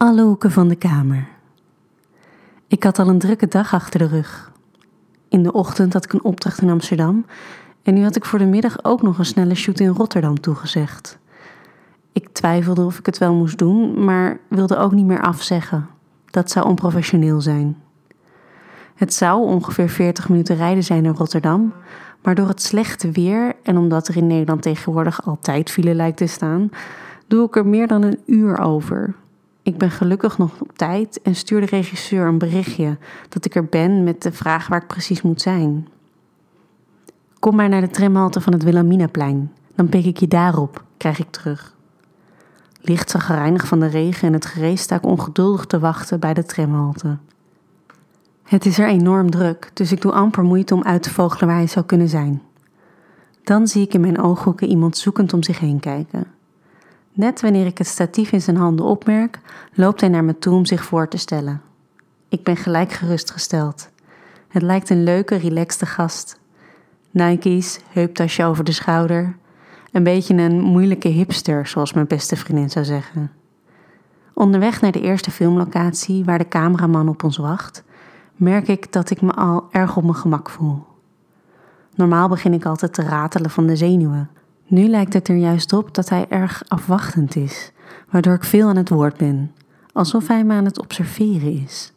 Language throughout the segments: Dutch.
alle hoeken van de kamer. Ik had al een drukke dag achter de rug. In de ochtend had ik een opdracht in Amsterdam en nu had ik voor de middag ook nog een snelle shoot in Rotterdam toegezegd. Ik twijfelde of ik het wel moest doen, maar wilde ook niet meer afzeggen. Dat zou onprofessioneel zijn. Het zou ongeveer 40 minuten rijden zijn naar Rotterdam, maar door het slechte weer en omdat er in Nederland tegenwoordig altijd file lijkt te staan, doe ik er meer dan een uur over. Ik ben gelukkig nog op tijd en stuur de regisseur een berichtje dat ik er ben met de vraag waar ik precies moet zijn. Kom maar naar de tramhalte van het Wilhelminaplein, dan pik ik je daarop, krijg ik terug. Licht zagrijnig van de regen en het gerees sta ik ongeduldig te wachten bij de tramhalte. Het is er enorm druk, dus ik doe amper moeite om uit te vogelen waar hij zou kunnen zijn. Dan zie ik in mijn ooghoeken iemand zoekend om zich heen kijken. Net wanneer ik het statief in zijn handen opmerk, loopt hij naar me toe om zich voor te stellen. Ik ben gelijk gerustgesteld. Het lijkt een leuke, relaxte gast. Nike's, heuptasje over de schouder. Een beetje een moeilijke hipster, zoals mijn beste vriendin zou zeggen. Onderweg naar de eerste filmlocatie, waar de cameraman op ons wacht, merk ik dat ik me al erg op mijn gemak voel. Normaal begin ik altijd te ratelen van de zenuwen, nu lijkt het er juist op dat hij erg afwachtend is, waardoor ik veel aan het woord ben, alsof hij me aan het observeren is.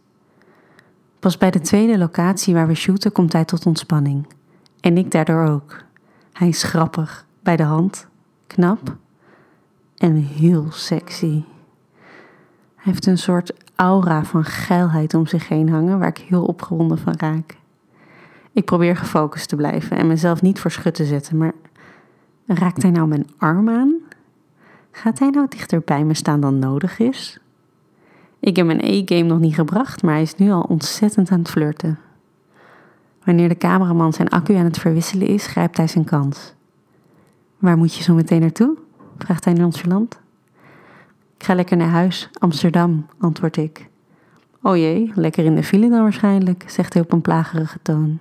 Pas bij de tweede locatie waar we shooten komt hij tot ontspanning. En ik daardoor ook. Hij is grappig, bij de hand, knap en heel sexy. Hij heeft een soort aura van geilheid om zich heen hangen waar ik heel opgewonden van raak. Ik probeer gefocust te blijven en mezelf niet voor schut te zetten, maar Raakt hij nou mijn arm aan? Gaat hij nou dichter bij me staan dan nodig is? Ik heb mijn E-game nog niet gebracht, maar hij is nu al ontzettend aan het flirten. Wanneer de cameraman zijn accu aan het verwisselen is, grijpt hij zijn kans. Waar moet je zo meteen naartoe? vraagt hij nonchalant. Ik ga lekker naar huis, Amsterdam, antwoord ik. O jee, lekker in de file dan waarschijnlijk, zegt hij op een plagerige toon.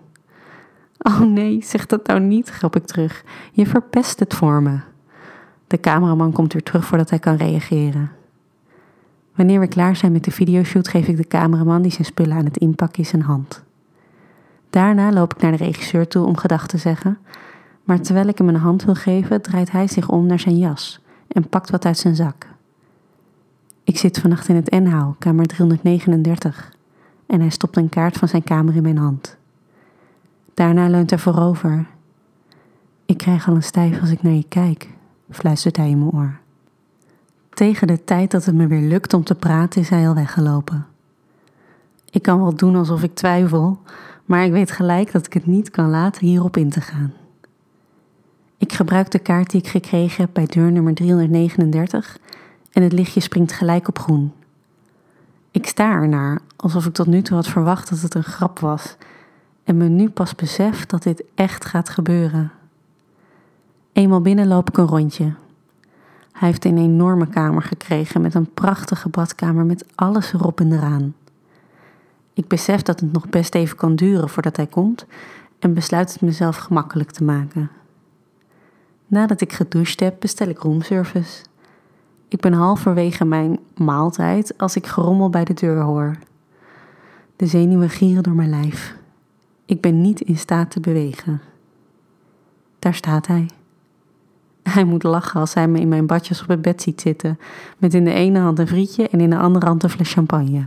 Oh nee, zeg dat nou niet, grap ik terug. Je verpest het voor me. De cameraman komt weer terug voordat hij kan reageren. Wanneer we klaar zijn met de videoshoot, geef ik de cameraman die zijn spullen aan het inpakken is een hand. Daarna loop ik naar de regisseur toe om gedag te zeggen, maar terwijl ik hem een hand wil geven, draait hij zich om naar zijn jas en pakt wat uit zijn zak. Ik zit vannacht in het N-hou, kamer 339, en hij stopt een kaart van zijn kamer in mijn hand. Daarna leunt hij voorover. Ik krijg al een stijf als ik naar je kijk, fluistert hij in mijn oor. Tegen de tijd dat het me weer lukt om te praten, is hij al weggelopen. Ik kan wel doen alsof ik twijfel, maar ik weet gelijk dat ik het niet kan laten hierop in te gaan. Ik gebruik de kaart die ik gekregen heb bij deur nummer 339 en het lichtje springt gelijk op groen. Ik sta ernaar, alsof ik tot nu toe had verwacht dat het een grap was en me nu pas besef dat dit echt gaat gebeuren. Eenmaal binnen loop ik een rondje. Hij heeft een enorme kamer gekregen met een prachtige badkamer met alles erop en eraan. Ik besef dat het nog best even kan duren voordat hij komt en besluit het mezelf gemakkelijk te maken. Nadat ik gedoucht heb, bestel ik roomservice. Ik ben halverwege mijn maaltijd als ik gerommel bij de deur hoor. De zenuwen gieren door mijn lijf. Ik ben niet in staat te bewegen. Daar staat hij. Hij moet lachen als hij me in mijn badjes op het bed ziet zitten, met in de ene hand een frietje en in de andere hand een fles champagne.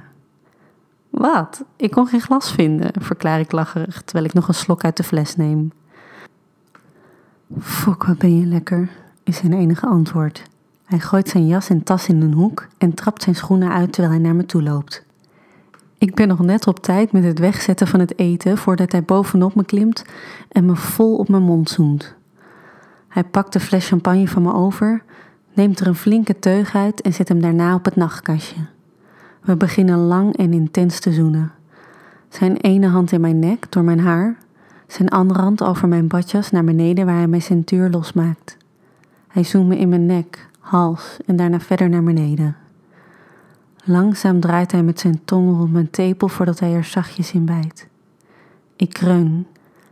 Wat? Ik kon geen glas vinden, verklaar ik lacherig terwijl ik nog een slok uit de fles neem. Fok, wat ben je lekker, is zijn enige antwoord. Hij gooit zijn jas en tas in een hoek en trapt zijn schoenen uit terwijl hij naar me toe loopt. Ik ben nog net op tijd met het wegzetten van het eten voordat hij bovenop me klimt en me vol op mijn mond zoent. Hij pakt de fles champagne van me over, neemt er een flinke teug uit en zet hem daarna op het nachtkastje. We beginnen lang en intens te zoenen. Zijn ene hand in mijn nek door mijn haar, zijn andere hand over mijn badjas naar beneden waar hij mijn centuur losmaakt. Hij zoent me in mijn nek, hals en daarna verder naar beneden. Langzaam draait hij met zijn tong rond mijn tepel voordat hij er zachtjes in bijt. Ik kreun.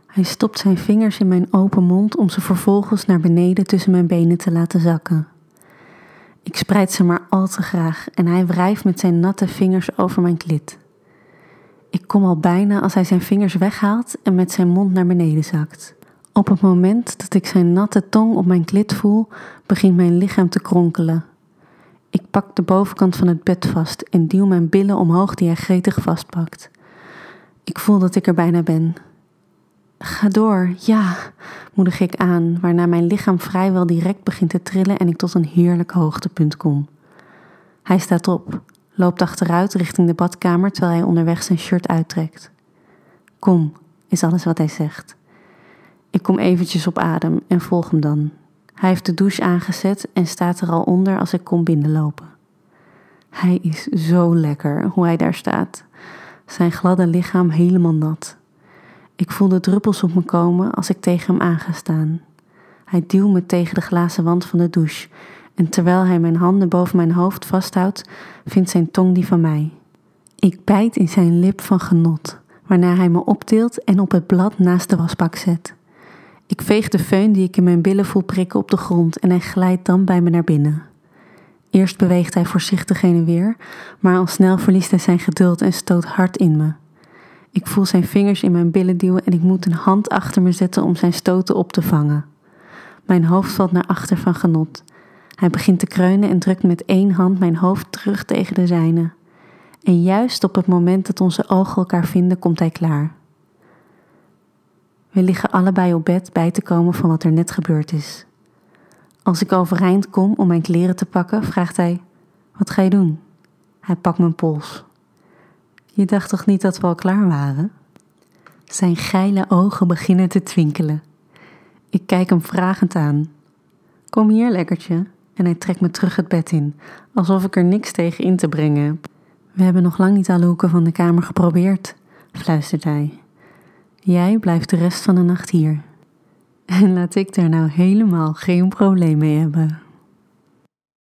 Hij stopt zijn vingers in mijn open mond om ze vervolgens naar beneden tussen mijn benen te laten zakken. Ik spreid ze maar al te graag en hij wrijft met zijn natte vingers over mijn klit. Ik kom al bijna als hij zijn vingers weghaalt en met zijn mond naar beneden zakt. Op het moment dat ik zijn natte tong op mijn klit voel, begint mijn lichaam te kronkelen. Ik pak de bovenkant van het bed vast en duw mijn billen omhoog die hij gretig vastpakt. Ik voel dat ik er bijna ben. Ga door, ja, moedig ik aan, waarna mijn lichaam vrijwel direct begint te trillen en ik tot een heerlijk hoogtepunt kom. Hij staat op, loopt achteruit richting de badkamer terwijl hij onderweg zijn shirt uittrekt. Kom, is alles wat hij zegt. Ik kom eventjes op adem en volg hem dan. Hij heeft de douche aangezet en staat er al onder als ik kom binnenlopen. Hij is zo lekker hoe hij daar staat. Zijn gladde lichaam helemaal nat. Ik voel de druppels op me komen als ik tegen hem aan ga staan. Hij duwt me tegen de glazen wand van de douche en terwijl hij mijn handen boven mijn hoofd vasthoudt, vindt zijn tong die van mij. Ik bijt in zijn lip van genot, waarna hij me optilt en op het blad naast de wasbak zet. Ik veeg de föhn die ik in mijn billen voel prikken op de grond en hij glijdt dan bij me naar binnen. Eerst beweegt hij voorzichtig heen en weer, maar al snel verliest hij zijn geduld en stoot hard in me. Ik voel zijn vingers in mijn billen duwen en ik moet een hand achter me zetten om zijn stoten op te vangen. Mijn hoofd valt naar achter van genot. Hij begint te kreunen en drukt met één hand mijn hoofd terug tegen de zijne. En juist op het moment dat onze ogen elkaar vinden, komt hij klaar. We liggen allebei op bed bij te komen van wat er net gebeurd is. Als ik overeind kom om mijn kleren te pakken, vraagt hij: Wat ga je doen? Hij pakt mijn pols. Je dacht toch niet dat we al klaar waren? Zijn geile ogen beginnen te twinkelen. Ik kijk hem vragend aan. Kom hier, lekkertje. En hij trekt me terug het bed in, alsof ik er niks tegen in te brengen heb. We hebben nog lang niet alle hoeken van de kamer geprobeerd, fluistert hij. Jij blijft de rest van de nacht hier. En laat ik daar nou helemaal geen probleem mee hebben.